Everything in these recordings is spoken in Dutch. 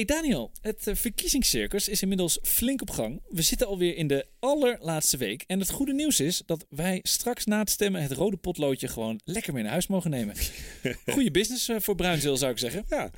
Hey Daniel, het eh, verkiezingscircus is inmiddels flink op gang. We zitten alweer in de allerlaatste week. En het goede nieuws is dat wij straks na het stemmen het rode potloodje gewoon lekker mee naar huis mogen nemen. Goede business eh, voor Bruinzeel zou ik zeggen. Ja.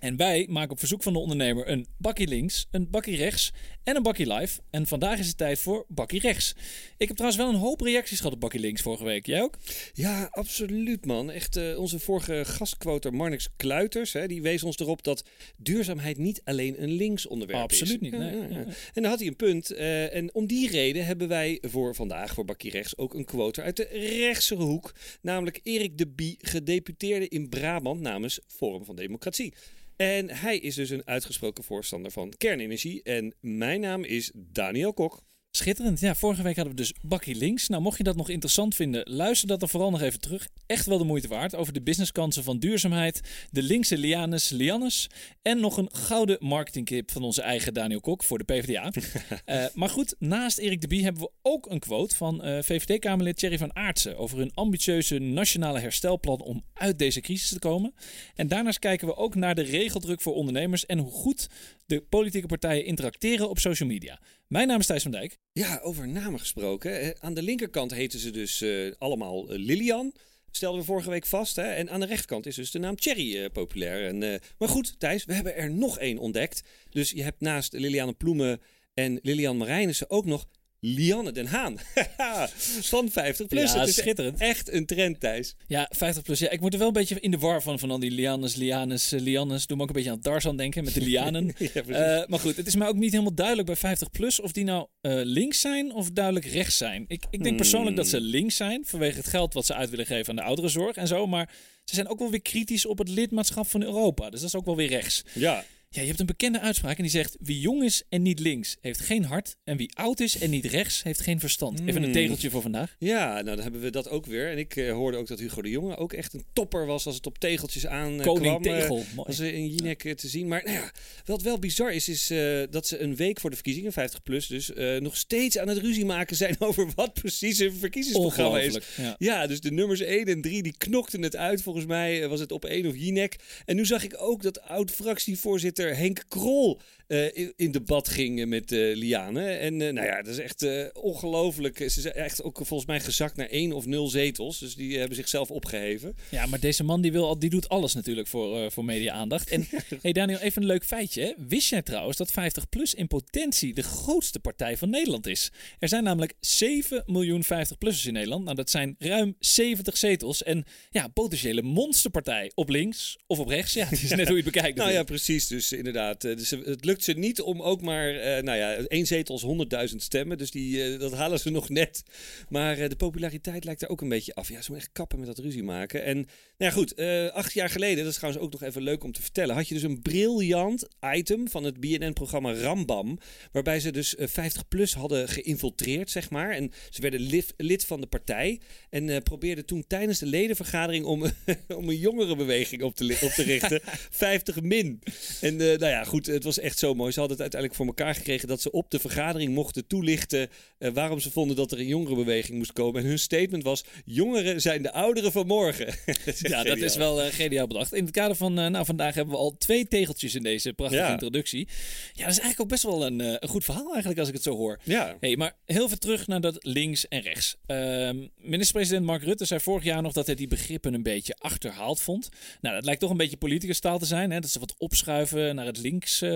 En wij maken op verzoek van de ondernemer een bakkie links, een bakkie rechts en een bakkie live. En vandaag is het tijd voor bakkie rechts. Ik heb trouwens wel een hoop reacties gehad op bakkie links vorige week. Jij ook? Ja, absoluut man. Echt, eh, onze vorige gastquoter Marnix Kluiters, hè, die wees ons erop dat duurzaamheid niet alleen een links onderwerp is. Absoluut niet, nee. ja, ja. Ja. En daar had hij een punt. eh, en om die reden hebben wij voor vandaag, voor Bakkie Rechts, ook een quote uit de rechtsere hoek. Namelijk Erik de Bie, gedeputeerde in Brabant namens Forum van Democratie. En hij is dus een uitgesproken voorstander van kernenergie. En mijn naam is Daniel Kok. Schitterend. Ja, vorige week hadden we dus Bakkie Links. Nou, mocht je dat nog interessant vinden, luister dat dan vooral nog even terug. Echt wel de moeite waard over de businesskansen van duurzaamheid, de linkse lianes, liannes en nog een gouden marketingkip van onze eigen Daniel Kok voor de PvdA. Eh, maar goed, naast Erik de Bie hebben we ook een quote van eh, VVD-Kamerlid Thierry van Aartsen over hun ambitieuze nationale herstelplan om uit deze crisis te komen. En daarnaast kijken we ook naar de regeldruk voor ondernemers en hoe goed de politieke partijen interacteren op social media. Mijn naam is Thijs van Dijk. Ja, over namen gesproken. Aan de linkerkant heten ze dus eh, allemaal eh, Lilian. Stelden we vorige week vast. Hè? En aan de rechterkant is dus de naam Thierry eh, populair. En, maar goed, Thijs, we hebben er nog één ontdekt. Dus je hebt naast Liliane Ploemen en Lilian Marijnissen ook nog Lianne den Haan. Van 50 plus. Ja, het is schitterend. echt een trend, Thijs. Ja, 50 plus. Ja, ik word er wel een beetje in de war van, van al die lianes, lianes, eh, liannes. Doe me ook een beetje aan Tarzan denken met de lianen. Ja. Eh, maar goed, het is mij ook niet helemaal duidelijk bij 50 plus of die nou eh, links zijn of duidelijk rechts zijn. Ik, ik denk persoonlijk dat ze links zijn vanwege het geld wat ze uit willen geven aan de ouderenzorg en zo. Maar ze zijn ook wel weer kritisch op het lidmaatschap van Europa. Dus dat is ook wel weer rechts. ja. Ja, je hebt een bekende uitspraak en die zegt: Wie jong is en niet links, heeft geen hart. En wie oud is en niet rechts, heeft geen verstand. Even een Hmm. tegeltje voor vandaag. Ja, nou dan hebben we dat ook weer. En ik eh, hoorde ook dat Hugo de Jonge ook echt een topper was als het op tegeltjes aan eh, Koning kwam. Eh, Tegel. Mooi. was er in Jinek te zien. Maar nou ja, wat wel bizar is, is dat ze een week voor de verkiezingen, 50 plus dus, nog steeds aan het ruzie maken zijn over wat precies een verkiezingsprogramma is. Ja. Ja, dus de nummers 1 en 3 die knokten het uit. Volgens mij was het op 1 of Jinek. En nu zag ik ook dat oud-fractievoorzitter Henk Krol eh, in, in debat ging eh, met eh, Liane. En nou ja, dat is echt ongelooflijk. Ze zijn echt ook volgens mij gezakt naar 1 of 0 zetels. Dus die hebben zichzelf opgeheven. Ja, maar deze man die, wil, al- die doet alles natuurlijk voor, voor media-aandacht. En hey Daniel, even een leuk feitje. hè. Wist jij trouwens dat 50PLUS in potentie de grootste partij van Nederland is? Er zijn namelijk 7 miljoen 50-plussers in Nederland. Nou, dat zijn ruim 70 zetels. En ja, potentiële monsterpartij. Op links of op rechts. Ja, het is net hoe je het bekijkt. Nou ja, precies. Dus inderdaad, dus het lukt ze niet om ook maar, eh, nou ja, één zetel is 100.000 stemmen. Dus die, eh, dat halen ze nog net. Maar eh, de populariteit lijkt er ook een beetje af. Ja, ze moeten echt kappen met dat ruzie maken. En nou ja, goed, acht jaar geleden, dat is trouwens ook nog even leuk om te vertellen, had je dus een briljant item van het BNN-programma Rambam. Waarbij ze dus eh, 50 plus hadden geïnfiltreerd, zeg maar. En ze werden lid, lid van de partij. En probeerden toen tijdens de ledenvergadering om, om een jongerenbeweging op te, op te richten. 50 min. En nou ja, goed, het was echt zo mooi. Ze hadden het uiteindelijk voor elkaar gekregen dat ze op de vergadering mochten toelichten eh, waarom ze vonden dat er een jongerenbeweging moest komen. En hun statement was: jongeren zijn de ouderen van morgen. Ja, dat is wel eh, geniaal bedacht. In het kader van, eh, nou, vandaag hebben we al twee tegeltjes in deze prachtige Ja. introductie. Ja, dat is eigenlijk ook best wel een, een goed verhaal eigenlijk als ik het zo hoor. Ja. Hey, maar heel veel terug naar dat links en rechts. Ehm, Minister-president Mark Rutte zei vorig jaar nog dat hij die begrippen een beetje achterhaald vond. Nou, dat lijkt toch een beetje politicus taal te zijn. Hè? Dat ze wat opschuiven naar het links, eh,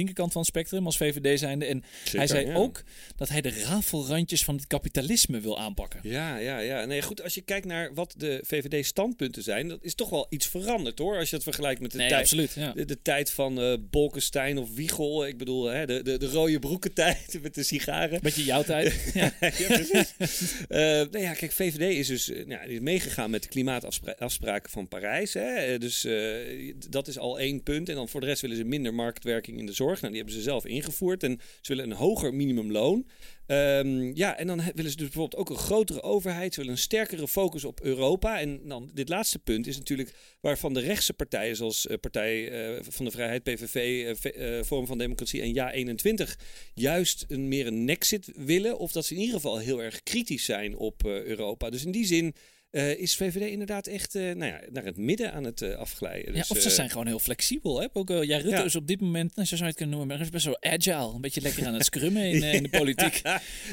linkerkant van het spectrum als VVD zijnde. En hij zei ja. ook dat hij de rafelrandjes van het kapitalisme wil aanpakken. Ja, ja, ja. Nee, goed, als je kijkt naar wat de VVD-standpunten zijn, dat is toch wel iets veranderd hoor. Als je het vergelijkt met de Nee, tijd. absoluut. Ja. De, de tijd van eh Bolkestein of Wiegel. Ik bedoel, hè, de, de, de rode broekentijd met de sigaren. Beetje jouw tijd. ja. ja, precies. Eh, nou ja, kijk, VVD is dus nou, die is meegegaan met de klimaatafspraken van Parijs. Hè. Dus dat is al één punt. En dan voor de rest willen ze minder marktwerking in de zorg. Nou, die hebben ze zelf ingevoerd. En ze willen een hoger minimumloon. Ehm, ja, en dan willen ze dus bijvoorbeeld ook een grotere overheid. Ze willen een sterkere focus op Europa. En dan dit laatste punt is natuurlijk waarvan de rechtse partijen, zoals eh, Partij eh, van de Vrijheid, PVV, V- eh, Forum van Democratie en Ja21, juist een, meer een nexit willen. Of dat ze in ieder geval heel erg kritisch zijn op Europa. Dus in die zin eh, is VVD inderdaad echt eh, nou ja, naar het midden aan het eh, afglijden. ja, Dus, of ze zijn gewoon heel flexibel. Hè? Ook, ja, Rutte Ja. is op dit moment, nou, zo zou je het kunnen noemen, maar is best wel agile. Een beetje lekker aan het scrummen in, in de politiek.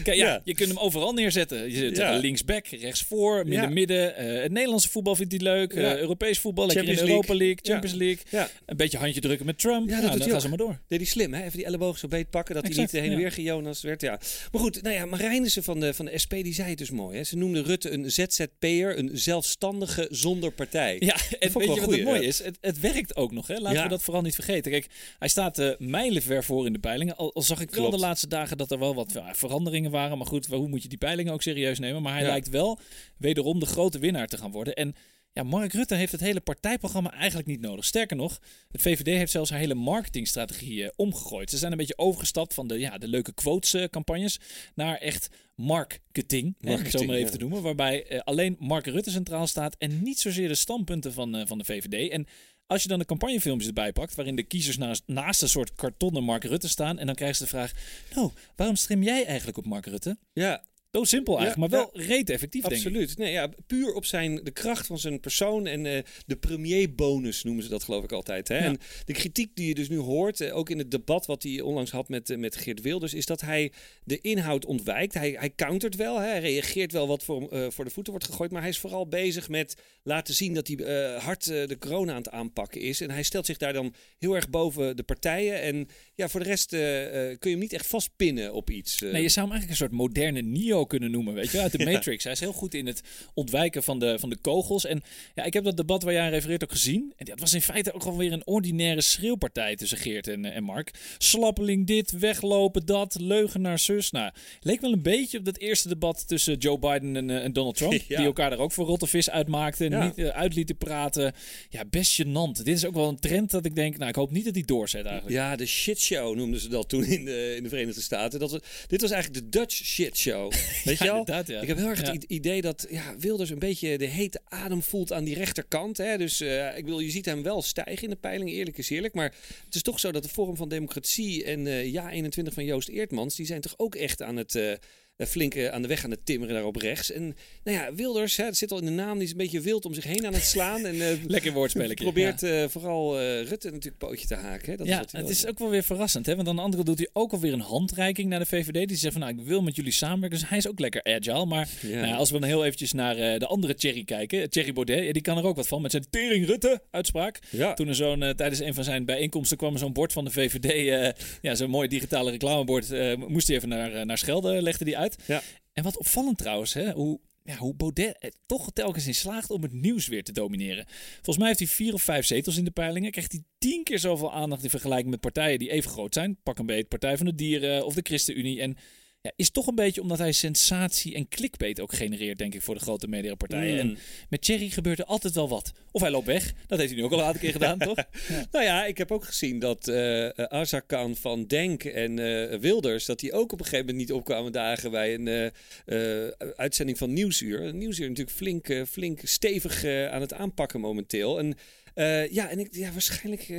Kijk, ja, je kunt hem overal neerzetten. Je zit linksback, rechtsvoor, midden, midden. Het Nederlandse voetbal vindt hij leuk. Europees voetbal, lekker in de Champions Europa League. Champions League. Een beetje handje drukken met Trump. Ja, dat hij gaan ze maar door. deed hij slim, hè? Even die elleboog zo beet pakken, dat hij niet heen en weer gejonas werd. Ja. Maar goed, nou ja, Marijnissen van de, van de SP, die zei het dus mooi. Hè? Ze noemde Rutte een ZZP'er, een zelfstandige zonder partij. Ja, en weet je wat goeie, het mooie ja. is? Het, het werkt ook nog. Hè? Laten Ja. we dat vooral niet vergeten. Kijk, hij staat eh mijlenver voor in de peilingen. Al, al zag ik wel de laatste dagen dat er wel wat ja, veranderingen waren. Maar goed, hoe moet je die peilingen ook serieus nemen? Maar hij Ja. lijkt wel wederom de grote winnaar te gaan worden. En ja, Mark Rutte heeft het hele partijprogramma eigenlijk niet nodig. Sterker nog, het VVD heeft zelfs haar hele marketingstrategie eh, omgegooid. Ze zijn een beetje overgestapt van de, ja, de leuke quotes-campagnes naar echt marketing, hè, het zo Marketing, maar even ja. te noemen. Waarbij eh, alleen Mark Rutte centraal staat en niet zozeer de standpunten van, eh, van de VVD. En als je dan de campagnefilmpjes erbij pakt, waarin de kiezers naast, naast een soort kartonnen Mark Rutte staan, en dan krijgen ze de vraag: Nou, waarom stem jij eigenlijk op Mark Rutte? Ja, Simpel eigenlijk, Ja, maar wel reet effectief, denk ik. absoluut. Nee, ja, puur op zijn, de kracht van zijn persoon en eh, de premierbonus noemen ze dat geloof ik altijd. Hè? Ja. En de kritiek die je dus nu hoort, eh, ook in het debat wat hij onlangs had met, eh, met Geert Wilders, is dat hij de inhoud ontwijkt. Hij, hij countert wel, hè? hij reageert wel wat voor, voor de voeten wordt gegooid, maar hij is vooral bezig met laten zien dat hij hard de corona aan het aanpakken is. En hij stelt zich daar dan heel erg boven de partijen. En ja, voor de rest kun je hem niet echt vastpinnen op iets. Nee, je zou hem eigenlijk een soort moderne Neo kunnen noemen, weet je, uit de. Matrix. Hij is heel goed in het ontwijken van de, van de kogels. En ja, ik heb dat debat waar jij aan refereert ook gezien. En dat was in feite ook gewoon weer een ordinaire schreeuwpartij tussen Geert en, eh, en Mark. Slappeling dit, weglopen dat, leugenaar zus. Nou, leek wel een beetje op dat eerste debat tussen Joe Biden en, eh, en Donald Trump. Ja. Die elkaar daar ook voor rottevis uitmaakten. Ja. Niet eh, uit lieten praten. Ja, best gênant. Dit is ook wel een trend dat ik denk, nou, ik hoop niet dat die doorzet eigenlijk. Ja, de shitshow noemden ze dat toen in de, in de Verenigde Staten. Dat, dit was eigenlijk de Dutch shitshow. Weet je wel? ja. Ik heb heel erg het idee dat ja, Wilders een beetje de hete adem voelt aan die rechterkant. Hè? Dus eh, ik bedoel, je ziet hem wel stijgen in de peiling, eerlijk is eerlijk. Maar het is toch zo dat de Forum van Democratie en eh Ja 21 van Joost Eertmans... die zijn toch ook echt aan het... eh, flink eh, aan de weg aan het timmeren daar op rechts. En nou ja, Wilders, hè, het zit al in de naam, die is een beetje wild om zich heen aan het slaan. En eh, Lekker woordspelletje. probeert eh, vooral eh, Rutte natuurlijk pootje te haken. Hè? Dat is ja, het is ook wel weer verrassend. Hè? Want aan de andere doet hij ook alweer een handreiking naar de VVD. Die zegt van, nou, ik wil met jullie samenwerken. Dus hij is ook lekker agile. Maar Ja. nou ja, als we dan heel eventjes naar eh, de andere Thierry kijken. Thierry Baudet, ja, die kan er ook wat van. Met zijn Tering Rutte uitspraak. Ja. Toen er zo'n, eh, tijdens een van zijn bijeenkomsten kwam er zo'n bord van de VVD. eh, ja, zo'n mooi digitale reclamebord. eh, moest hij even naar, eh, naar Schelde, legde die uit. Ja. En wat opvallend trouwens, hè, hoe, ja, hoe Baudet er toch telkens in slaagt om het nieuws weer te domineren. Volgens mij heeft hij vier of vijf zetels in de peilingen. Krijgt hij tien keer zoveel aandacht in vergelijking met partijen die even groot zijn. Pak een beet, Partij van de Dieren of de ChristenUnie. En ja, is toch een beetje omdat hij sensatie en clickbait ook genereert, denk ik, voor de grote mediapartijen. Mm. En met Thierry gebeurt er altijd wel wat. Of hij loopt weg. Dat heeft hij nu ook al een aantal keer gedaan, toch? Nou ja, ik heb ook gezien dat eh eh, Azarkan van Denk en eh, Wilders... dat die ook op een gegeven moment niet opkwamen dagen... bij een uitzending van Nieuwsuur. Nieuwsuur natuurlijk flink, flink stevig aan het aanpakken momenteel. En ja, en ik, ja, waarschijnlijk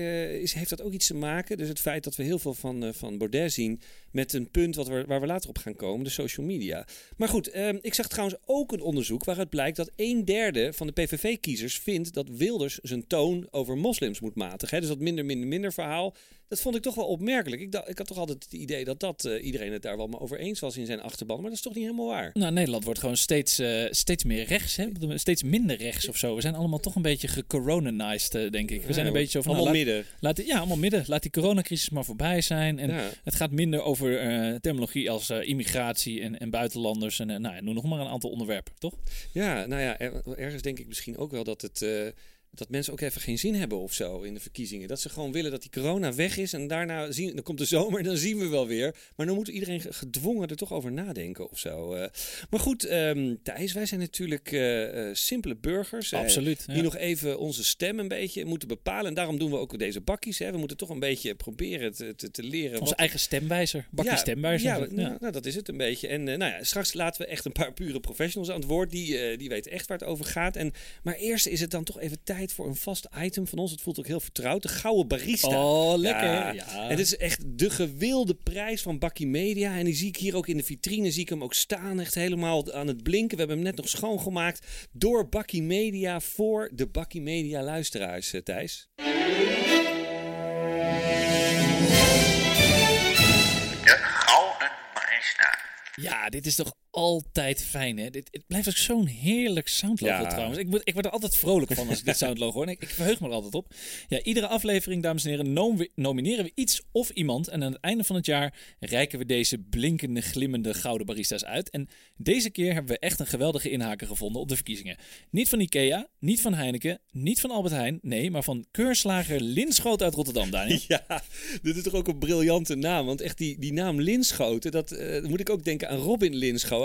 is, heeft dat ook iets te maken. Dus het feit dat we heel veel van, eh, van Baudet zien... met een punt wat we, waar we later op gaan komen, de social media. Maar goed, ehm, ik zag trouwens ook een onderzoek waaruit blijkt dat een derde van de PVV-kiezers vindt dat Wilders zijn toon over moslims moet matigen. Hè? Dus dat minder, minder, minder verhaal. Dat vond ik toch wel opmerkelijk. Ik, dacht, ik had toch altijd het idee dat, dat eh, iedereen het daar wel mee over eens was in zijn achterban. Maar dat is toch niet helemaal waar. Nou, Nederland wordt gewoon steeds, eh, steeds meer rechts. Hè? Steeds minder rechts of zo. We zijn allemaal toch een beetje gecoronized, eh, denk ik. We zijn een beetje zo van... Allemaal nou, laat, midden. laat, ja, allemaal midden. Laat die coronacrisis maar voorbij zijn. En Ja. het gaat minder over eh, terminologie als eh, immigratie en, en buitenlanders. En eh, nou, noem nog maar een aantal onderwerpen, toch? Ja, nou ja, er- ergens denk ik misschien ook wel dat het. Dat mensen ook even geen zin hebben of zo in de verkiezingen. Dat ze gewoon willen dat die corona weg is. En daarna zien, dan komt de zomer en dan zien we wel weer. Maar dan moet iedereen ge- gedwongen er toch over nadenken of zo. eh. maar goed, ehm, Thijs, wij zijn natuurlijk eh, eh, simpele burgers. Absoluut. Die ja. nog even onze stem een beetje moeten bepalen. En daarom doen we ook deze bakkies. Hè. We moeten toch een beetje proberen te, te, te leren. Onze wat- eigen stemwijzer. Bakje stemwijzer. Ja, Ja, nou, nou, dat is het een beetje. En nou ja, straks laten we echt een paar pure professionals aan het woord. Die, die weten echt waar het over gaat. En, maar eerst is het dan toch even tijd tijd voor een vast item van ons. Het voelt ook heel vertrouwd. De Gouden Barista. Oh, lekker. Ja. Ja. En dit is echt de gewilde prijs van Bakkie Media. En die zie ik hier ook in de vitrine. Zie ik hem ook staan. Echt helemaal aan het blinken. We hebben hem net nog schoongemaakt. Door Bakkie Media. Voor de Bakkie Media luisteraars, eh, Thijs. De Gouden Barista. Ja, dit is toch altijd fijn, hè? Dit, het blijft ook zo'n heerlijk soundlogo Ja. trouwens. Ik, moet, ik word er altijd vrolijk van als ik dit soundlogo hoor. Ik, ik verheug me er altijd op. Ja, iedere aflevering, dames en heren, nom- nomineren we iets of iemand. En aan het einde van het jaar reiken we deze blinkende, glimmende gouden barista's uit. En deze keer hebben we echt een geweldige inhaker gevonden op de verkiezingen. Niet van Ikea, niet van Heineken, niet van Albert Heijn. Nee, maar van keurslager Linschoot uit Rotterdam, Daniel. Ja, dit is toch ook een briljante naam. Want echt die, die naam Linschoten, dat eh, moet ik ook denken aan Robin Linschoten,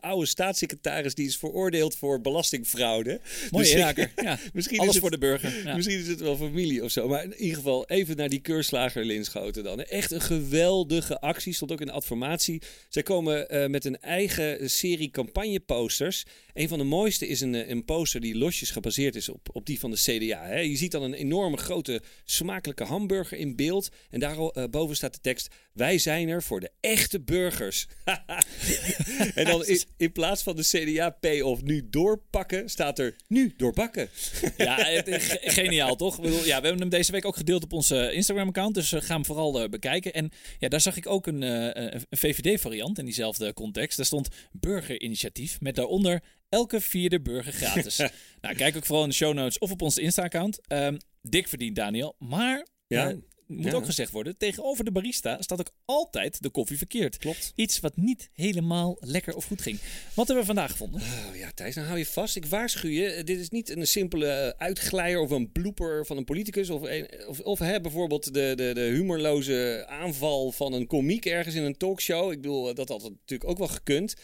oude staatssecretaris die is veroordeeld voor belastingfraude. Mooie Dus-. Ja. Misschien Alles is het- voor de burger. Ja. Misschien is het wel familie of zo. Maar in ieder geval even naar die keurslager Linschoten dan. Echt een geweldige actie. Stond ook in de adformatie. Zij komen eh, met een eigen serie campagneposters. Een van de mooiste is een, eh, een poster die losjes gebaseerd is op, op die van de CDA. Hè. Je ziet dan een enorme grote smakelijke hamburger in beeld. En daarboven staat de tekst... Wij zijn er voor de echte burgers. en dan in, in plaats van de CDA-P of nu doorpakken... staat er nu doorbakken. Ja, het geniaal toch? Ik bedoel, ja, we hebben hem deze week ook gedeeld op onze Instagram-account. Dus eh, ga hem vooral eh, bekijken. En ja, daar zag ik ook een, eh, een VVD-variant in diezelfde context. Daar stond burgerinitiatief met daaronder elke vierde burger gratis. nou, kijk ook vooral in de show notes of op onze Insta-account. Ehm, dik verdiend, Daniel. Maar Ja. Moet Ja. ook gezegd worden, tegenover de barista staat ook altijd de koffie verkeerd. Klopt. Iets wat niet helemaal lekker of goed ging. Wat hebben we vandaag gevonden? Oh ja, Thijs, dan hou je vast. Ik waarschuw je, eh, dit is niet een simpele eh, uitglijer of een blooper van een politicus. Of, een- of, of hè, bijvoorbeeld de, de, de humorloze aanval van een komiek ergens in een talkshow. Ik bedoel, eh, dat had natuurlijk ook wel gekund.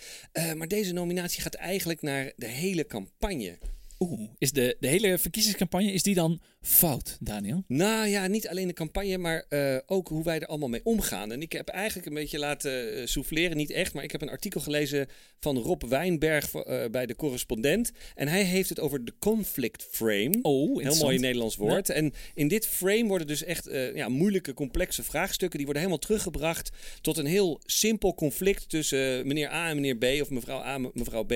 Maar deze nominatie gaat eigenlijk naar de hele campagne. Oeh, is de, de hele verkiezingscampagne, is die dan fout, Daniel? Nou ja, niet alleen de campagne, maar eh, ook hoe wij er allemaal mee omgaan. En ik heb eigenlijk een beetje laten eh, souffleren, niet echt, maar ik heb een artikel gelezen van Rob Wijnberg eh, bij de correspondent. En hij heeft het over de conflict frame. Oh, Heel mooi Nederlands woord. En in dit frame worden dus echt ja, moeilijke, complexe vraagstukken. Die worden helemaal teruggebracht tot een heel simpel conflict tussen meneer A en meneer B. Of mevrouw A en mevrouw B.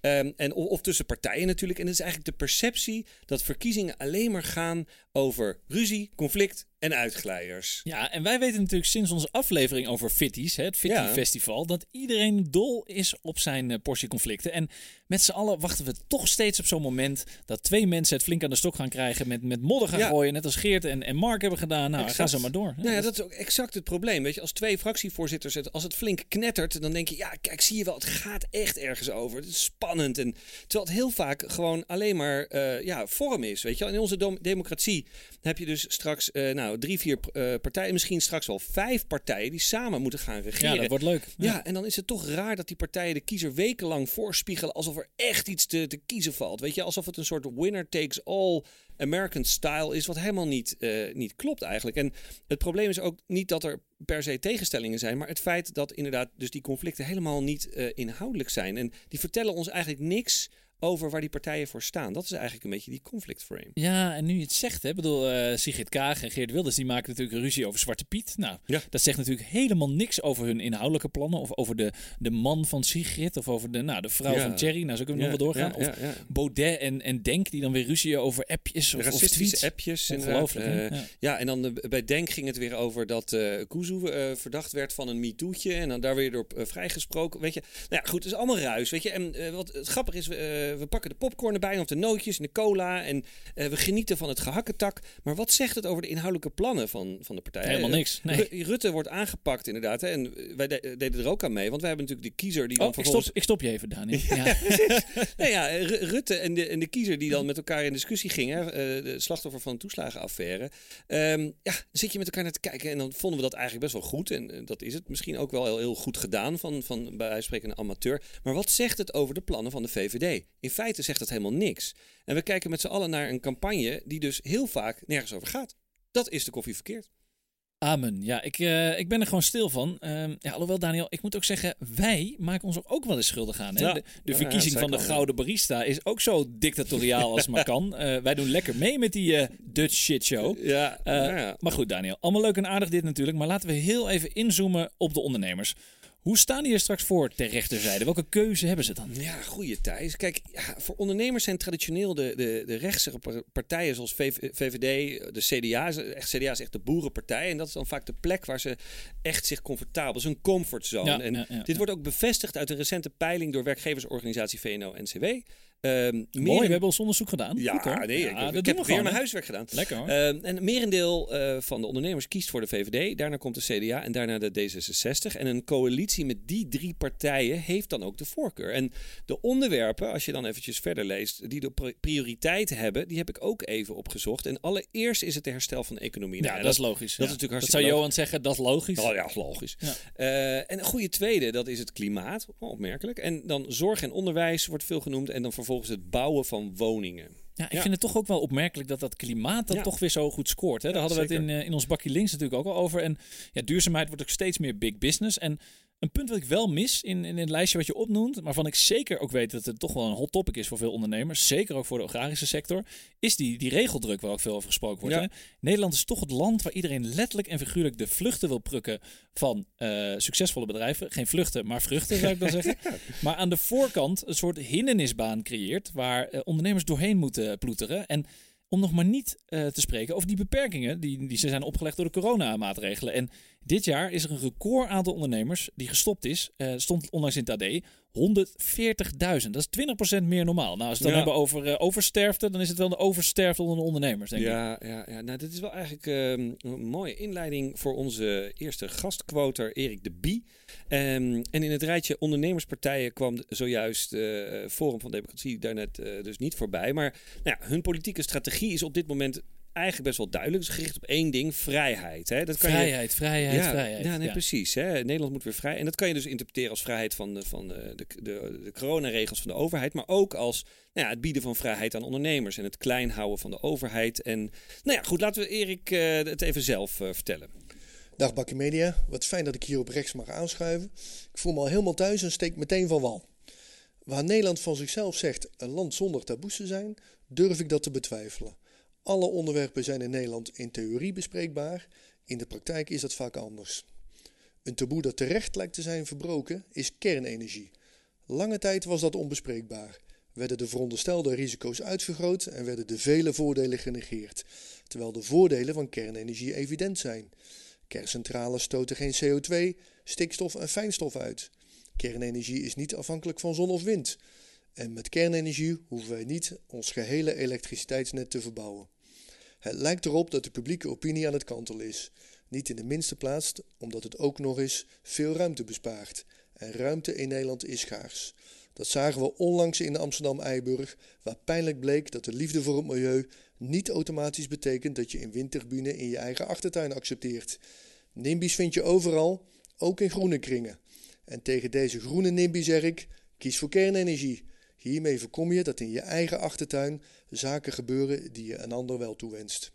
Ehm, en, of, of tussen partijen natuurlijk. En het is eigenlijk de perceptie dat verkiezingen alleen maar gaan over ruzie, conflict en uitglijders. Ja, en wij weten natuurlijk sinds onze aflevering over Fitties, het Fitty Ja. Festival, dat iedereen dol is op zijn eh, portie conflicten. En met z'n allen wachten we toch steeds op zo'n moment dat twee mensen het flink aan de stok gaan krijgen, met, met modder gaan Ja. gooien, net als Geert en, en Mark hebben gedaan. Nou, Exact. ga zo maar door. Nou ja, dat is ook exact het probleem. Weet je, als twee fractievoorzitters, het, als het flink knettert, dan denk je, ja, kijk, zie je wel, het gaat echt ergens over. Het is spannend. En, terwijl het heel vaak gewoon alleen maar eh, ja, vorm is. Weet je, in onze democratie heb je dus straks eh, nou, drie, vier eh, partijen, misschien straks wel vijf partijen die samen moeten gaan regeren. Ja, dat wordt leuk. Ja, en dan is het toch raar dat die partijen de kiezer wekenlang voorspiegelen alsof er echt iets te, te kiezen valt. Weet je, alsof het een soort winner takes all American style is, wat helemaal niet, eh, niet klopt eigenlijk. En het probleem is ook niet dat er per se tegenstellingen zijn, maar het feit dat inderdaad dus die conflicten helemaal niet eh, inhoudelijk zijn. En die vertellen ons eigenlijk niks over waar die partijen voor staan. Dat is eigenlijk een beetje die conflict frame. Ja, en nu je het zegt, hè, ik bedoel, eh, Sigrid Kaag en Geert Wilders, die maken natuurlijk een ruzie over Zwarte Piet. Nou, Ja. dat zegt natuurlijk helemaal niks over hun inhoudelijke plannen, of over de, de man van Sigrid, of over de, nou, de vrouw Ja. van Thierry. Nou, zo kunnen we nog wel doorgaan. Of. Baudet en, en Denk, die dan weer ruzie over appjes of, of tweets. appjes. Ongelooflijk? Eh, Ja. Ja, en dan eh, bij Denk ging het weer over dat Kuzu eh, verdacht werd van een MeToo'tje. En dan daar weer door vrijgesproken. Weet je, nou ja, goed, het is allemaal ruis. Weet je, en wat het grappig is, we, eh, we pakken de popcorn erbij, of de nootjes en de cola. En eh, we genieten van het gehakketak. Maar wat zegt het over de inhoudelijke plannen van, van de partij? Helemaal Eh, niks. Nee. Ru- Rutte wordt aangepakt, inderdaad. Hè, en wij de- deden er ook aan mee, want wij hebben natuurlijk de kiezer die dan Oh, ik vervolgens. stop, ik stop je even, Daniel. Ja. Nou ja, Ru- Rutte en de, en de kiezer die dan met elkaar in discussie gingen, eh, de slachtoffer van de toeslagenaffaire. Ehm, ja, dan zit je met elkaar naar te kijken en dan vonden we dat eigenlijk best wel goed. En dat is het misschien ook wel heel, heel goed gedaan van, van bij wijze van spreken een amateur. Maar wat zegt het over de plannen van de VVD? In feite zegt het helemaal niks. En we kijken met z'n allen naar een campagne die dus heel vaak nergens over gaat. Dat is de koffie verkeerd. Amen. Ja, ik, eh, ik ben er gewoon stil van. Ehm, ja, alhoewel, Daniel, ik moet ook zeggen, wij maken ons ook wel eens schuldig aan. Hè? Ja. De, de Ja, ja, verkiezing dat van de gouden barista is ook zo dictatoriaal als maar kan. Eh, wij doen lekker mee met die eh, Dutch shit show. Ja. Maar goed, Daniel, allemaal leuk en aardig dit natuurlijk. Maar laten we heel even inzoomen op de ondernemers. Hoe staan die er straks voor ter rechterzijde? Welke keuze hebben ze dan? Ja, goede Thijs. Kijk, ja, voor ondernemers zijn traditioneel de, de, de rechtse par- partijen zoals VV VVD, de CDA. Echt, CDA is echt de boerenpartij. En dat is dan vaak de plek waar ze echt zich comfortabel... Een comfortzone. Ja, en ja, dit wordt ook bevestigd uit een recente peiling... door werkgeversorganisatie VNO-NCW. Ehm Mooi, meer- we hebben ons onderzoek gedaan. Ja, Goed, nee, Ja, ik, heb we weer gewoon, mijn huiswerk gedaan. Lekker hoor. Ehm, en merendeel eh, van de ondernemers kiest voor de VVD. Daarna komt de CDA en daarna de D66. En een coalitie met die drie partijen heeft dan ook de voorkeur. En de onderwerpen, als je dan eventjes verder leest, die de pri- prioriteit hebben, die heb ik ook even opgezocht. En allereerst is het de herstel van de economie. ja, Nou, dat is logisch. dat ja. is natuurlijk Dat zou Johan zeggen, dat is logisch. Oh ja, is logisch. Eh, en een goede tweede, dat is het klimaat. Oh, opmerkelijk. En dan zorg en onderwijs wordt veel genoemd. En dan vervolgens het bouwen van woningen. Ja, ik Ja. vind het toch ook wel opmerkelijk dat dat klimaat Ja. toch weer zo goed scoort. Hè? Daar Ja, hadden we het in, eh, in ons bakje links natuurlijk ook al over. En ja, duurzaamheid wordt ook steeds meer big business. En een punt wat ik wel mis in, in het lijstje wat je opnoemt, maar waarvan ik zeker ook weet dat het toch wel een hot topic is voor veel ondernemers, zeker ook voor de agrarische sector, is die, die regeldruk waar ook veel over gesproken wordt. Ja. Hè? Nederland is toch het land waar iedereen letterlijk en figuurlijk de vluchten wil prukken van eh, succesvolle bedrijven. Geen vluchten, maar vruchten zou ik dan zeggen. Maar aan de voorkant een soort hindernisbaan creëert waar eh, ondernemers doorheen moeten ploeteren. En om nog maar niet eh, te spreken over die beperkingen die, die ze zijn opgelegd door de coronamaatregelen. En dit jaar is er een record aantal ondernemers die gestopt is. Eh, stond onlangs in het AD. 140.000. Dat is 20% meer normaal. Nou, als we het dan Ja. hebben over eh, oversterfte, dan is het wel de oversterfte onder de ondernemers, denk ik. Ja, ja, ja, nou dit is wel eigenlijk ehm, een mooie inleiding voor onze eerste gastquoter Erik de Bie. Ehm, en in het rijtje ondernemerspartijen kwam zojuist eh Forum van Democratie daarnet dus niet voorbij. Maar nou ja, hun politieke strategie is op dit moment eigenlijk best wel duidelijk. Het is gericht op één ding, vrijheid. Hè? Dat kan je, Vrijheid, vrijheid, ja, vrijheid. Ja, nee, Ja. precies. Hè? Nederland moet weer vrij. En dat kan je dus interpreteren als vrijheid van de, van de, de, de, de coronaregels van de overheid. Maar ook als nou ja, het bieden van vrijheid aan ondernemers. En het klein houden van de overheid. En nou ja, goed, laten we Erik eh, het even zelf eh, vertellen. Dag Bakkie Media, wat fijn dat ik hier op rechts mag aanschuiven. Ik voel me al helemaal thuis en steek meteen van wal. Waar Nederland van zichzelf zegt een land zonder taboes te zijn, durf ik dat te betwijfelen. Alle onderwerpen zijn in Nederland in theorie bespreekbaar, in de praktijk is dat vaak anders. Een taboe dat terecht lijkt te zijn verbroken is kernenergie. Lange tijd was dat onbespreekbaar. Werden de veronderstelde risico's uitvergroot en werden de vele voordelen genegeerd, terwijl de voordelen van kernenergie evident zijn. Kerncentrales stoten geen CO2, stikstof en fijnstof uit. Kernenergie is niet afhankelijk van zon of wind. En met kernenergie hoeven wij niet ons gehele elektriciteitsnet te verbouwen. Het lijkt erop dat de publieke opinie aan het kantelen is. Niet in de minste plaats omdat het ook nog eens veel ruimte bespaart. En ruimte in Nederland is schaars. Dat zagen we onlangs in Amsterdam-Eiburg, waar pijnlijk bleek dat de liefde voor het milieu niet automatisch betekent dat je een windturbine in je eigen achtertuin accepteert. NIMBY's vind je overal, ook in groene kringen. En tegen deze groene NIMBY zeg ik, kies voor kernenergie. Hiermee voorkom je dat in je eigen achtertuin zaken gebeuren die je een ander wel toewenst.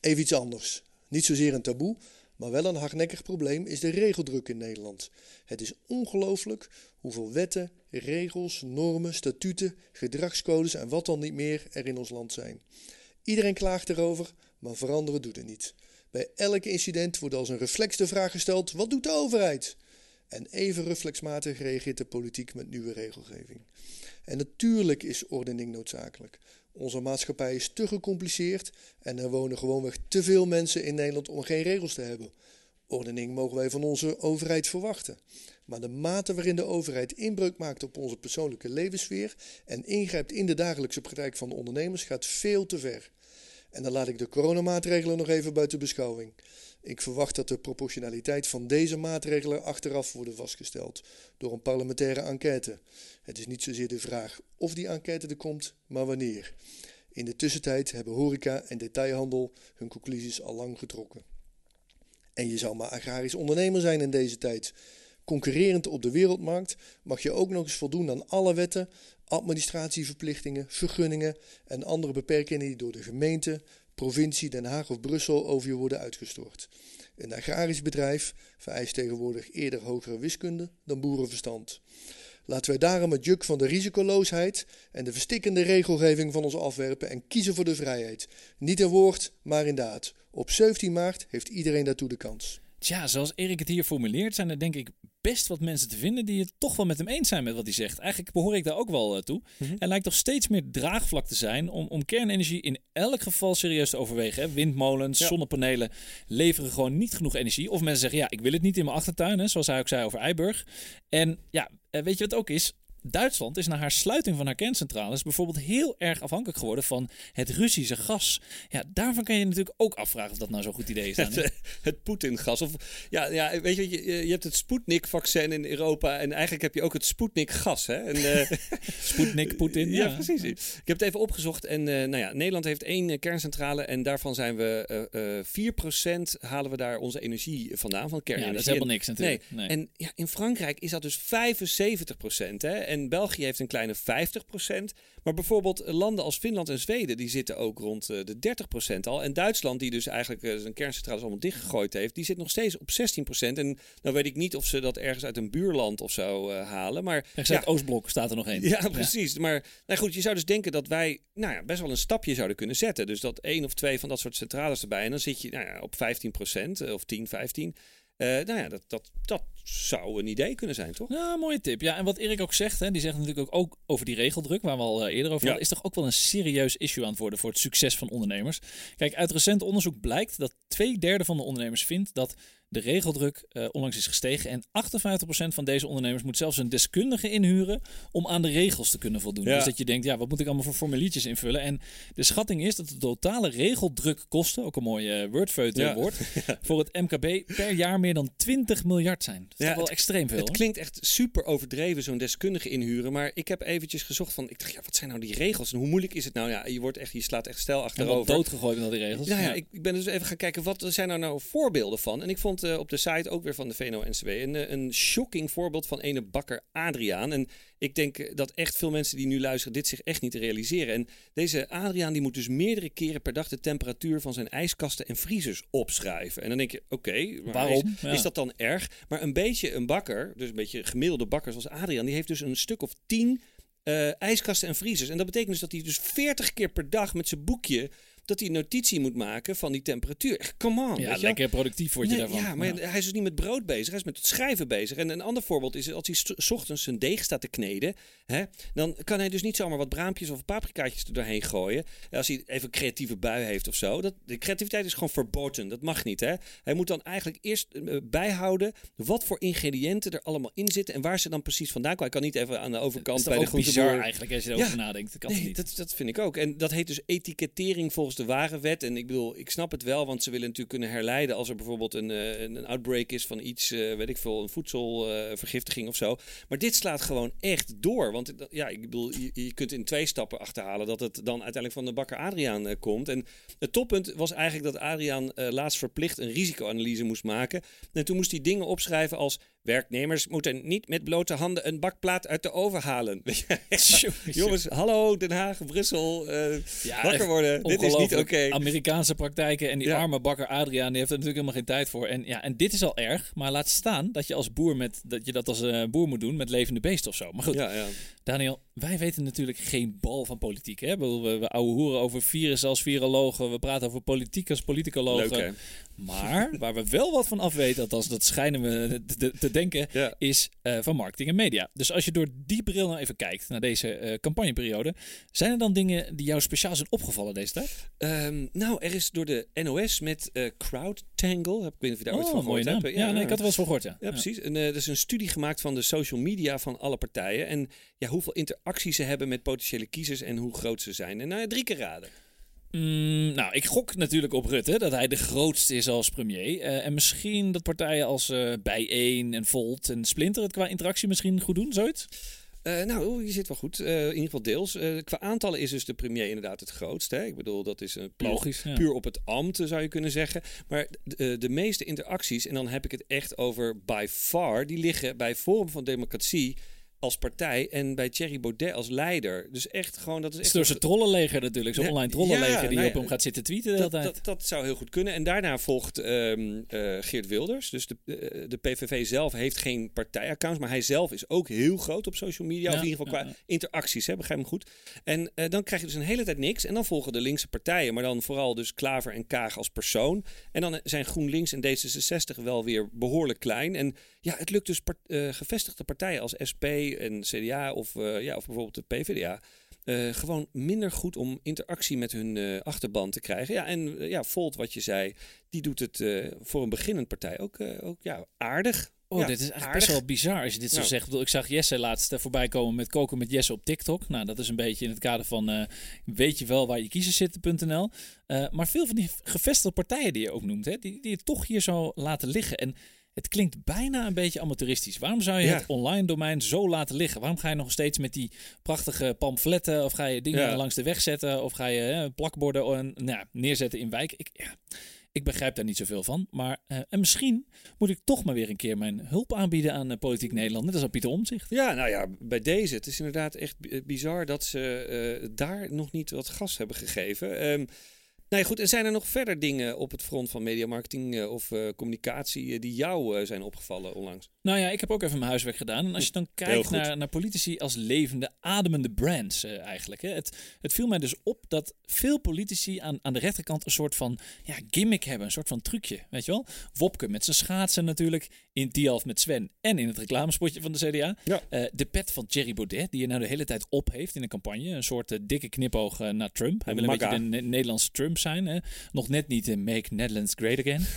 Even iets anders. Niet zozeer een taboe, maar wel een hardnekkig probleem is de regeldruk in Nederland. Het is ongelooflijk hoeveel wetten, regels, normen, statuten, gedragscodes en wat dan niet meer er in ons land zijn. Iedereen klaagt erover, maar veranderen doet het niet. Bij elk incident wordt als een reflex de vraag gesteld: wat doet de overheid? En even reflexmatig reageert de politiek met nieuwe regelgeving. En natuurlijk is ordening noodzakelijk. Onze maatschappij is te gecompliceerd en er wonen gewoonweg te veel mensen in Nederland om geen regels te hebben. Ordening mogen wij van onze overheid verwachten. Maar de mate waarin de overheid inbreuk maakt op onze persoonlijke levenssfeer en ingrijpt in de dagelijkse praktijk van de ondernemers gaat veel te ver. En dan laat ik de coronamaatregelen nog even buiten beschouwing. Ik verwacht dat de proportionaliteit van deze maatregelen achteraf worden vastgesteld door een parlementaire enquête. Het is niet zozeer de vraag of die enquête er komt, maar wanneer. In de tussentijd hebben horeca en detailhandel hun conclusies al lang getrokken. En je zou maar agrarisch ondernemer zijn in deze tijd. Concurrerend op de wereldmarkt mag je ook nog eens voldoen aan alle wetten, administratieverplichtingen, vergunningen en andere beperkingen die door de gemeente, provincie, Den Haag of Brussel over je worden uitgestort. Een agrarisch bedrijf vereist tegenwoordig eerder hogere wiskunde dan boerenverstand. Laten wij daarom het juk van de risicoloosheid en de verstikkende regelgeving van ons afwerpen en kiezen voor de vrijheid. Niet in woord, maar in daad. Op 17 maart heeft iedereen daartoe de kans. Tja, zoals Erik het hier formuleert, zijn er denk ik best wat mensen te vinden die het toch wel met hem eens zijn met wat hij zegt. Eigenlijk behoor ik daar ook wel uh, toe. Mhm. Er lijkt toch steeds meer draagvlak te zijn om, om kernenergie in elk geval serieus te overwegen. Hè. Windmolens, Ja. zonnepanelen leveren gewoon niet genoeg energie. Of mensen zeggen, ja, ik wil het niet in mijn achtertuin, hè, zoals hij ook zei over Eiburg. En ja, eh, weet je wat ook is? Duitsland is na haar sluiting van haar kerncentrales bijvoorbeeld heel erg afhankelijk geworden van het Russische gas. Ja, daarvan kan je natuurlijk ook afvragen of dat nou zo'n goed idee is. dan? Het, eh, het Poetin-gas. Of, ja, ja, weet je, je, je hebt het Sputnik-vaccin in Europa en eigenlijk heb je ook het Sputnik-gas. Hè? En, eh, Sputnik, Poetin. ja, precies. Ik heb het even opgezocht en eh, nou ja, Nederland heeft één kerncentrale en daarvan zijn we eh 4% halen we daar onze energie vandaan van Ja, kernenergie. dat is helemaal niks natuurlijk. Nee. Nee. En ja, in Frankrijk is dat dus 75%. Hè? En België heeft een kleine 50%. Maar bijvoorbeeld landen als Finland en Zweden, die zitten ook rond eh, de 30% al. En Duitsland, die dus eigenlijk eh, zijn kerncentrales allemaal dichtgegooid heeft, die zit nog steeds op 16%. En nou weet ik niet of ze dat ergens uit een buurland of zo eh, halen. Maar ja, uit Oostblok staat er nog één. ja, precies. Maar nou goed, je zou dus denken dat wij nou ja, best wel een stapje zouden kunnen zetten. Dus dat één of twee van dat soort centrales erbij. En dan zit je nou ja, op 15% of 10, 15. Eh, nou ja, dat, dat, dat zou een idee kunnen zijn, toch? Ja, mooie tip. Ja, en wat Erik ook zegt, hè, die zegt natuurlijk ook, ook over die regeldruk, waar we al eh, eerder over Ja. hadden, is toch ook wel een serieus issue aan het worden voor het succes van ondernemers. Kijk, uit recent onderzoek blijkt dat twee derde van de ondernemers vindt dat de regeldruk eh, onlangs is gestegen. En 58% van deze ondernemers moet zelfs een deskundige inhuren om aan de regels te kunnen voldoen. Ja. Dus dat je denkt, ja, wat moet ik allemaal voor formuliertjes invullen? En de schatting is dat de totale regeldrukkosten, ook een mooi wordfeut Ja. woord, voor het MKB per jaar meer dan 20 miljard zijn. Dat is Ja, wel het- extreem veel. Het hoor. klinkt echt super overdreven, zo'n deskundige inhuren. Maar ik heb eventjes gezocht van, ik dacht, ja, wat zijn nou die regels? En hoe moeilijk is het nou? Ja, je, wordt echt, je slaat echt stijl En wat achterover. doodgegooid met al die regels. Nou ja, ik, ik ben dus even gaan kijken, wat zijn er nou voorbeelden van? En ik vond eh, op de site ook weer van de VNO-NCW een, eh, een shocking voorbeeld van ene bakker Adriaan. En ik denk eh, dat echt veel mensen die nu luisteren dit zich echt niet realiseren. En deze Adriaan die moet dus meerdere keren per dag de temperatuur van zijn ijskasten en vriezers opschrijven. En dan denk je, oké, Waarom? Is, Ja. is dat dan erg? Maar een beetje een bakker, dus een beetje gemiddelde bakker zoals Adriaan, die heeft dus een stuk of tien ijskasten en vriezers. En dat betekent dus dat hij dus 40 keer per dag met zijn boekje dat hij notitie moet maken van die temperatuur. Echt, come on. Ja, lekker productief word je Nee, daarvan. Ja, maar Ja. hij is dus niet met brood bezig. Hij is met het schrijven bezig. En een ander voorbeeld is als hij s ochtends zijn deeg staat te kneden. Hè, dan kan hij dus niet zomaar wat braampjes of paprikaatjes er doorheen gooien. Als hij even een creatieve bui heeft of zo. Dat, de creativiteit is gewoon verboden. Dat mag niet. Hè. Hij moet dan eigenlijk eerst eh, bijhouden wat voor ingrediënten er allemaal in zitten. En waar ze dan precies vandaan komen. Hij kan niet even aan de overkant bij de bizar groenteboer. eigenlijk als je erover Ja. nadenkt. Dat kan Nee, niet. dat, dat vind ik ook. En dat heet dus etikettering volgens de warenwet. En ik bedoel, ik snap het wel, want ze willen natuurlijk kunnen herleiden als er bijvoorbeeld een, eh, een, een outbreak is van iets, eh, weet ik veel, een voedselvergiftiging of zo. Maar dit slaat gewoon echt door. Want ja, ik bedoel, je, je kunt in twee stappen achterhalen dat het dan uiteindelijk van de bakker Adriaan eh, komt. En het toppunt was eigenlijk dat Adriaan eh, laatst verplicht een risicoanalyse moest maken. En toen moest hij dingen opschrijven als werknemers moeten niet met blote handen een bakplaat uit de oven halen. Jongens, hallo Den Haag, Brussel, Ja, wakker worden. Dit is niet oké. Amerikaanse praktijken en die Ja. arme bakker Adriaan, die heeft er natuurlijk helemaal geen tijd voor. En, ja, en dit is al erg, maar laat staan dat je als boer met dat je dat als eh, boer moet doen met levende beesten of zo. Maar goed, Ja, ja. Daniel, wij weten natuurlijk geen bal van politiek. Hè? We, we ouwe hoeren over virussen als virologen, we praten over politiek als politicologen. Leuk? Maar waar we wel wat van af weten, althans dat schijnen we te, te- te denken, Ja. is eh, van marketing en media. Dus als je door die bril nou even kijkt naar deze eh, campagneperiode, zijn er dan dingen die jou speciaal zijn opgevallen deze tijd? Ehm, nou, er is door de NOS met eh CrowdTangle, heb ik weet niet of je daar ooit van Oh, mooie gehoord hebt. Ja, nee, ik had er wel eens van gehoord, ja. Ja, precies. En, er is een studie gemaakt van de social media van alle partijen. En ja, hoeveel interacties ze hebben met potentiële kiezers en hoe groot ze zijn. En nou, ja, drie keer raden. Mm, nou, ik gok natuurlijk op Rutte, dat hij de grootste is als premier. Eh, en misschien dat partijen als eh Bijeen en Volt en Splinter het qua interactie misschien goed doen, zoiets? Eh, nou, je zit wel goed. In ieder geval deels. Qua aantallen is dus de premier inderdaad het grootste. Hè? Ik bedoel, dat is een puur, Logisch, ja. puur op het ambt, zou je kunnen zeggen. Maar de, de meeste interacties, en dan heb ik het echt over by far, die liggen bij Forum van Democratie als partij en bij Thierry Baudet als leider. Dus echt gewoon, dat is Het echt is door zijn trollenleger natuurlijk. Zo'n Ja, online trollenleger ja, die nou op hem gaat zitten tweeten de hele dat, tijd. dat, dat zou heel goed kunnen. En daarna volgt ehm, eh, Geert Wilders. Dus de, eh, de PVV zelf heeft geen partijaccounts. Maar hij zelf is ook heel groot op social media. Of in ieder geval qua interacties, hè, begrijp me goed. En eh, dan krijg je dus een hele tijd niks. En dan volgen de linkse partijen. Maar dan vooral dus Klaver en Kaag als persoon. En dan zijn GroenLinks en D66 wel weer behoorlijk klein. En ja, het lukt dus part- gevestigde partijen als SP en CDA of, eh, ja, of bijvoorbeeld de PvdA. eh, gewoon minder goed om interactie met hun eh, achterban te krijgen. Ja, en ja, Volt, wat je zei, die doet het voor een beginnend partij ook, ook ja, aardig. Oh, Ja, dit is eigenlijk aardig. best wel bizar als je dit zo Nou. zegt. Ik bedoel, Ik zag Jesse laatst voorbij komen met koken met Jesse op TikTok. Nou, dat is een beetje in het kader van weet je wel waar je kiezers zitten.nl. Maar veel van die gevestigde partijen die je ook noemt, hè, die, die het toch hier zo laten liggen. En het klinkt bijna een beetje amateuristisch. Waarom zou je Ja. het online domein zo laten liggen? Waarom ga je nog steeds met die prachtige pamfletten of ga je dingen Ja. langs de weg zetten of ga je hè, plakborden eh, nou, ja, neerzetten in wijk? Ik, ja, ik begrijp daar niet zoveel van. Maar eh, en misschien moet ik toch maar weer een keer mijn hulp aanbieden aan eh, Politiek Nederland. Net als aan Pieter Omtzigt. Ja, nou ja, bij deze. Het is inderdaad echt bi- bizar dat ze eh, daar nog niet wat gas hebben gegeven. Ehm nou ja, goed. En zijn er nog verder dingen op het front van mediamarketing eh, of eh, communicatie eh, die jou zijn opgevallen onlangs? Nou ja, ik heb ook even mijn huiswerk gedaan. En als je dan kijkt naar, naar politici als levende, ademende brands eh, eigenlijk. Hè. Het, het viel mij dus op dat veel politici aan, aan de rechterkant een soort van ja, gimmick hebben. Een soort van trucje, weet je wel. Wopke met zijn schaatsen natuurlijk. In Dialf met Sven en in het reclamespotje van de CDA. Ja. Eh, de pet van Thierry Baudet, die je nou de hele tijd op heeft in een campagne. Een soort eh, dikke knipoog naar Trump. Hij wil een Maga. beetje de Ne- Nederlandse Trump zijn. Hè. Nog net niet eh, Make Netherlands Great Again.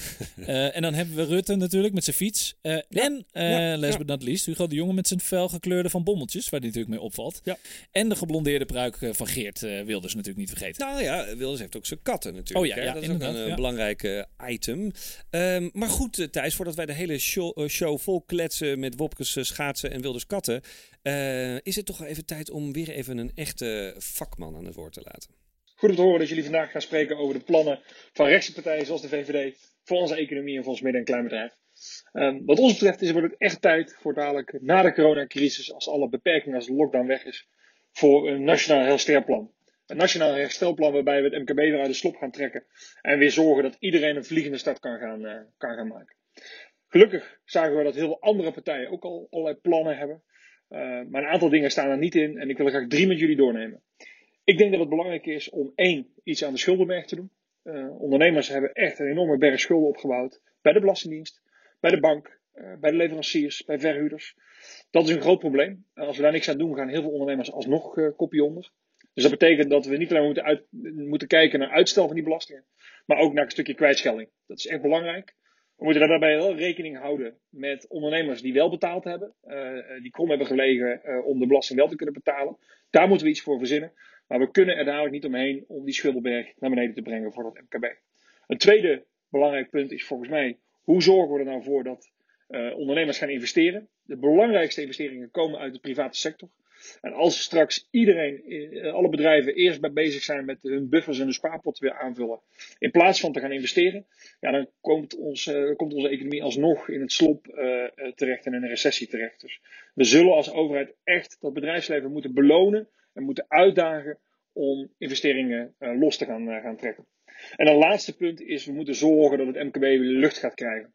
En dan hebben we Rutte natuurlijk met zijn fiets. En, ja, last ja. but not least, Hugo de Jonge met zijn felgekleurde van bommeltjes, waar hij natuurlijk mee opvalt. Ja. En de geblondeerde pruik eh, van Geert eh Wilders natuurlijk niet vergeten. Nou ja, Wilders heeft ook zijn katten natuurlijk. Oh ja, dat is ook een eh, belangrijk eh, item. Ehm, maar goed, eh, Thijs, voordat wij de hele show, eh, show vol kletsen met Wopkes eh, schaatsen en Wilders katten, eh, is het toch wel even tijd om weer even een echte vakman aan het woord te laten. Goed om te horen dat jullie vandaag gaan spreken over de plannen van rechtse partijen zoals de VVD voor onze economie en voor ons midden- en kleinbedrijf. Ehm, wat ons betreft is wordt het echt tijd voor dadelijk na de coronacrisis, als alle beperkingen als de lockdown weg is, voor een nationaal herstelplan. Een nationaal herstelplan waarbij we het MKB weer uit de slop gaan trekken en weer zorgen dat iedereen een vliegende start kan gaan, eh, kan maken. Gelukkig zagen we dat heel veel andere partijen ook al allerlei plannen hebben. Eh, maar een aantal dingen staan er niet in en ik wil er graag drie met jullie doornemen. Ik denk dat het belangrijk is om één, iets aan de schuldenberg te doen. Eh, ondernemers hebben echt een enorme berg schulden opgebouwd. Bij de Belastingdienst, bij de bank, eh, bij de leveranciers, bij verhuurders. Dat is een groot probleem. En als we daar niks aan doen, gaan heel veel ondernemers alsnog eh kopje onder. Dus dat betekent dat we niet alleen moeten, uit, moeten kijken naar uitstel van die belastingen, maar ook naar een stukje kwijtschelding. Dat is echt belangrijk. We moeten daarbij wel rekening houden met ondernemers die wel betaald hebben, eh, die krom hebben gelegen om de belasting wel te kunnen betalen. Daar moeten we iets voor verzinnen. Maar we kunnen er dadelijk niet omheen om die schuldenberg naar beneden te brengen voor dat MKB. Een tweede belangrijk punt is volgens mij, hoe zorgen we er nou voor dat eh, ondernemers gaan investeren? De belangrijkste investeringen komen uit de private sector. En als straks iedereen, eh, alle bedrijven eerst bij bezig zijn met hun buffers en hun spaarpotten weer aanvullen, in plaats van te gaan investeren, ja, dan komt, eh, komt onze economie alsnog in het slop terecht en in een recessie terecht. Dus we zullen als overheid echt dat bedrijfsleven moeten belonen en moeten uitdagen om investeringen los te gaan, gaan trekken. En een laatste punt is, we moeten zorgen dat het MKB lucht gaat krijgen.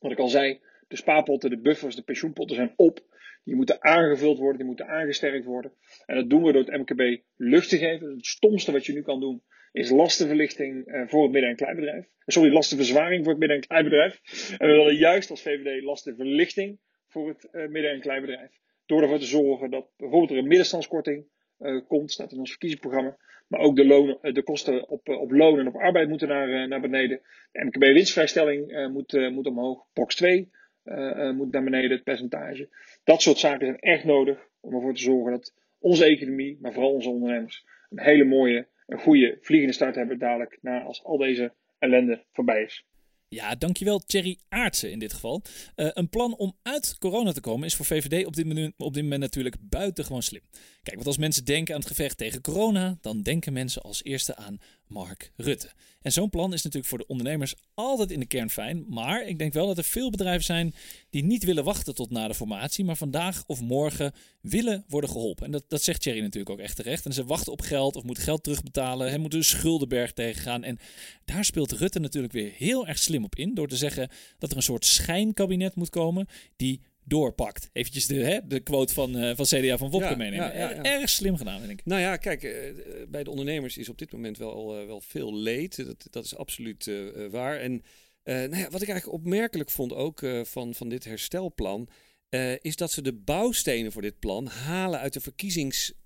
Wat ik al zei, de spaarpotten, de buffers, de pensioenpotten zijn op. Die moeten aangevuld worden, die moeten aangesterkt worden. En dat doen we door het MKB lucht te geven. Het stomste wat je nu kan doen, is lastenverlichting eh, voor het midden- en kleinbedrijf. Sorry, lastenverzwaring voor het midden- en kleinbedrijf. En we willen juist als VVD lastenverlichting voor het eh, midden- en kleinbedrijf. Door ervoor te zorgen dat bijvoorbeeld er een middenstandskorting eh, komt, staat in ons verkiezingsprogramma. Maar ook de, lonen, eh, de kosten op, eh, op loon en op arbeid moeten naar, eh, naar beneden. De MKB-winstvrijstelling moet, moet omhoog. Box 2 eh, eh, moet naar beneden, het percentage. Dat soort zaken zijn echt nodig om ervoor te zorgen dat onze economie, maar vooral onze ondernemers, een hele mooie, een goede vliegende start hebben dadelijk na als al deze ellende voorbij is. Ja, dankjewel Thierry Aartsen in dit geval. Eh, een plan om uit corona te komen is voor VVD op dit, op dit moment natuurlijk buitengewoon slim. Kijk, want als mensen denken aan het gevecht tegen corona, dan denken mensen als eerste aan Mark Rutte. En zo'n plan is natuurlijk voor de ondernemers altijd in de kern fijn. Maar ik denk wel dat er veel bedrijven zijn die niet willen wachten tot na de formatie, maar vandaag of morgen willen worden geholpen. En dat, dat zegt Thierry natuurlijk ook echt terecht. En ze wachten op geld of moeten geld terugbetalen. Hij moet een schuldenberg tegengaan. En daar speelt Rutte natuurlijk weer heel erg slim op in. Door te zeggen dat er een soort schijnkabinet moet komen die doorpakt. Eventjes de, hè, de quote van, eh, van CDA van Wopke Ja, meenemen. ja, ja, ja. Erg slim gedaan, vind ik. Nou ja, kijk, eh, bij de ondernemers is op dit moment wel, eh, wel veel leed. Dat, dat is absoluut waar. En nou ja, wat ik eigenlijk opmerkelijk vond ook van, van dit herstelplan, is dat ze de bouwstenen voor dit plan halen uit de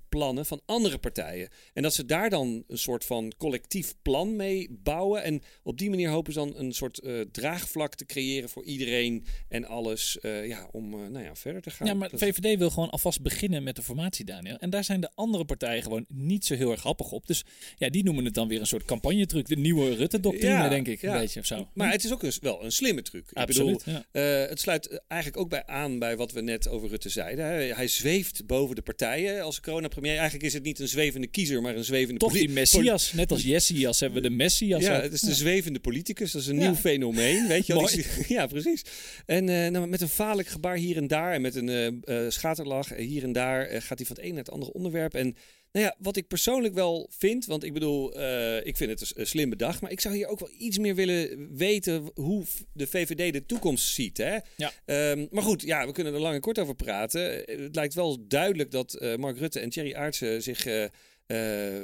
verkiezingsplannen van andere partijen. En dat ze daar dan een soort van collectief plan mee bouwen. En op die manier hopen ze dan een soort eh, draagvlak te creëren voor iedereen en alles. eh, ja, om eh, nou ja, verder te gaan. Ja, maar Dat- VVD wil gewoon alvast beginnen met de formatie, Daniel. En daar zijn de andere partijen gewoon niet zo heel erg grappig op. Dus ja, die noemen het dan weer een soort campagnetruc. De nieuwe Rutte-doctrine, Ja, denk ik. ja. Een beetje of zo. Maar het is ook een, wel een slimme truc. Absoluut, Ik bedoel, ja. het sluit eigenlijk ook bij aan bij wat we net over Rutte zeiden. Hij, hij zweeft boven de partijen als coronapremier. Eigenlijk is het niet een zwevende kiezer, maar een zwevende Toch die Messias, net als Jessias hebben we de Messias. Ja, ook. het is de zwevende politicus. Dat is een Ja. nieuw fenomeen, weet je wel. Ja, precies. En eh, nou, met een vaarlijk gebaar hier en daar en met een eh, eh, schaterlach hier en daar gaat hij van het een naar het andere onderwerp. En nou ja, wat ik persoonlijk wel vind, want ik bedoel, eh, ik vind het een s- een slim bedacht, maar ik zou hier ook wel iets meer willen weten hoe de VVD de toekomst ziet. Hè? Ja. Ehm, maar goed, ja, we kunnen er lang en kort over praten. Eh, Het lijkt wel duidelijk dat eh, Mark Rutte en Thierry Aartsen zich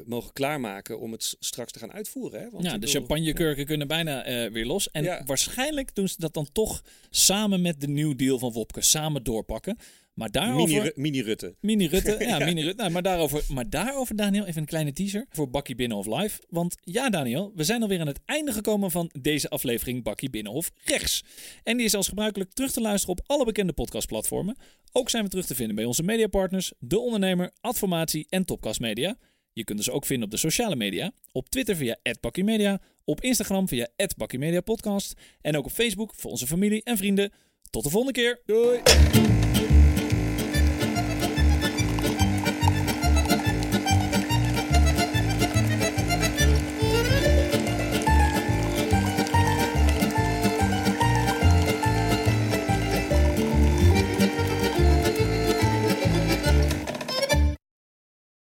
mogen klaarmaken om het straks te gaan uitvoeren. Hè? Want Ja, de bedoel- champagnekurken kunnen bijna weer los. En Ja. waarschijnlijk doen ze dat dan toch samen met de New Deal van Wopke. Samen doorpakken. Maar daarover... Mini, Ru- mini Rutte. Mini Rutte, ja, Mini Rutte. Nou, maar, daarover, maar daarover, Daniel, even een kleine teaser voor Bakkie Binnenhof Live. Want ja, Daniel, we zijn alweer aan het einde gekomen van deze aflevering Bakkie Binnenhof Rechts. En die is als gebruikelijk terug te luisteren op alle bekende podcastplatformen. Ook zijn we terug te vinden bij onze mediapartners, De Ondernemer, Adformatie en Topcast Media. Je kunt ons ook vinden op de sociale media. Op Twitter via @bakkiemedia, op Instagram via @bakkiemediapodcast en ook op Facebook voor onze familie en vrienden. Tot de volgende keer. Doei!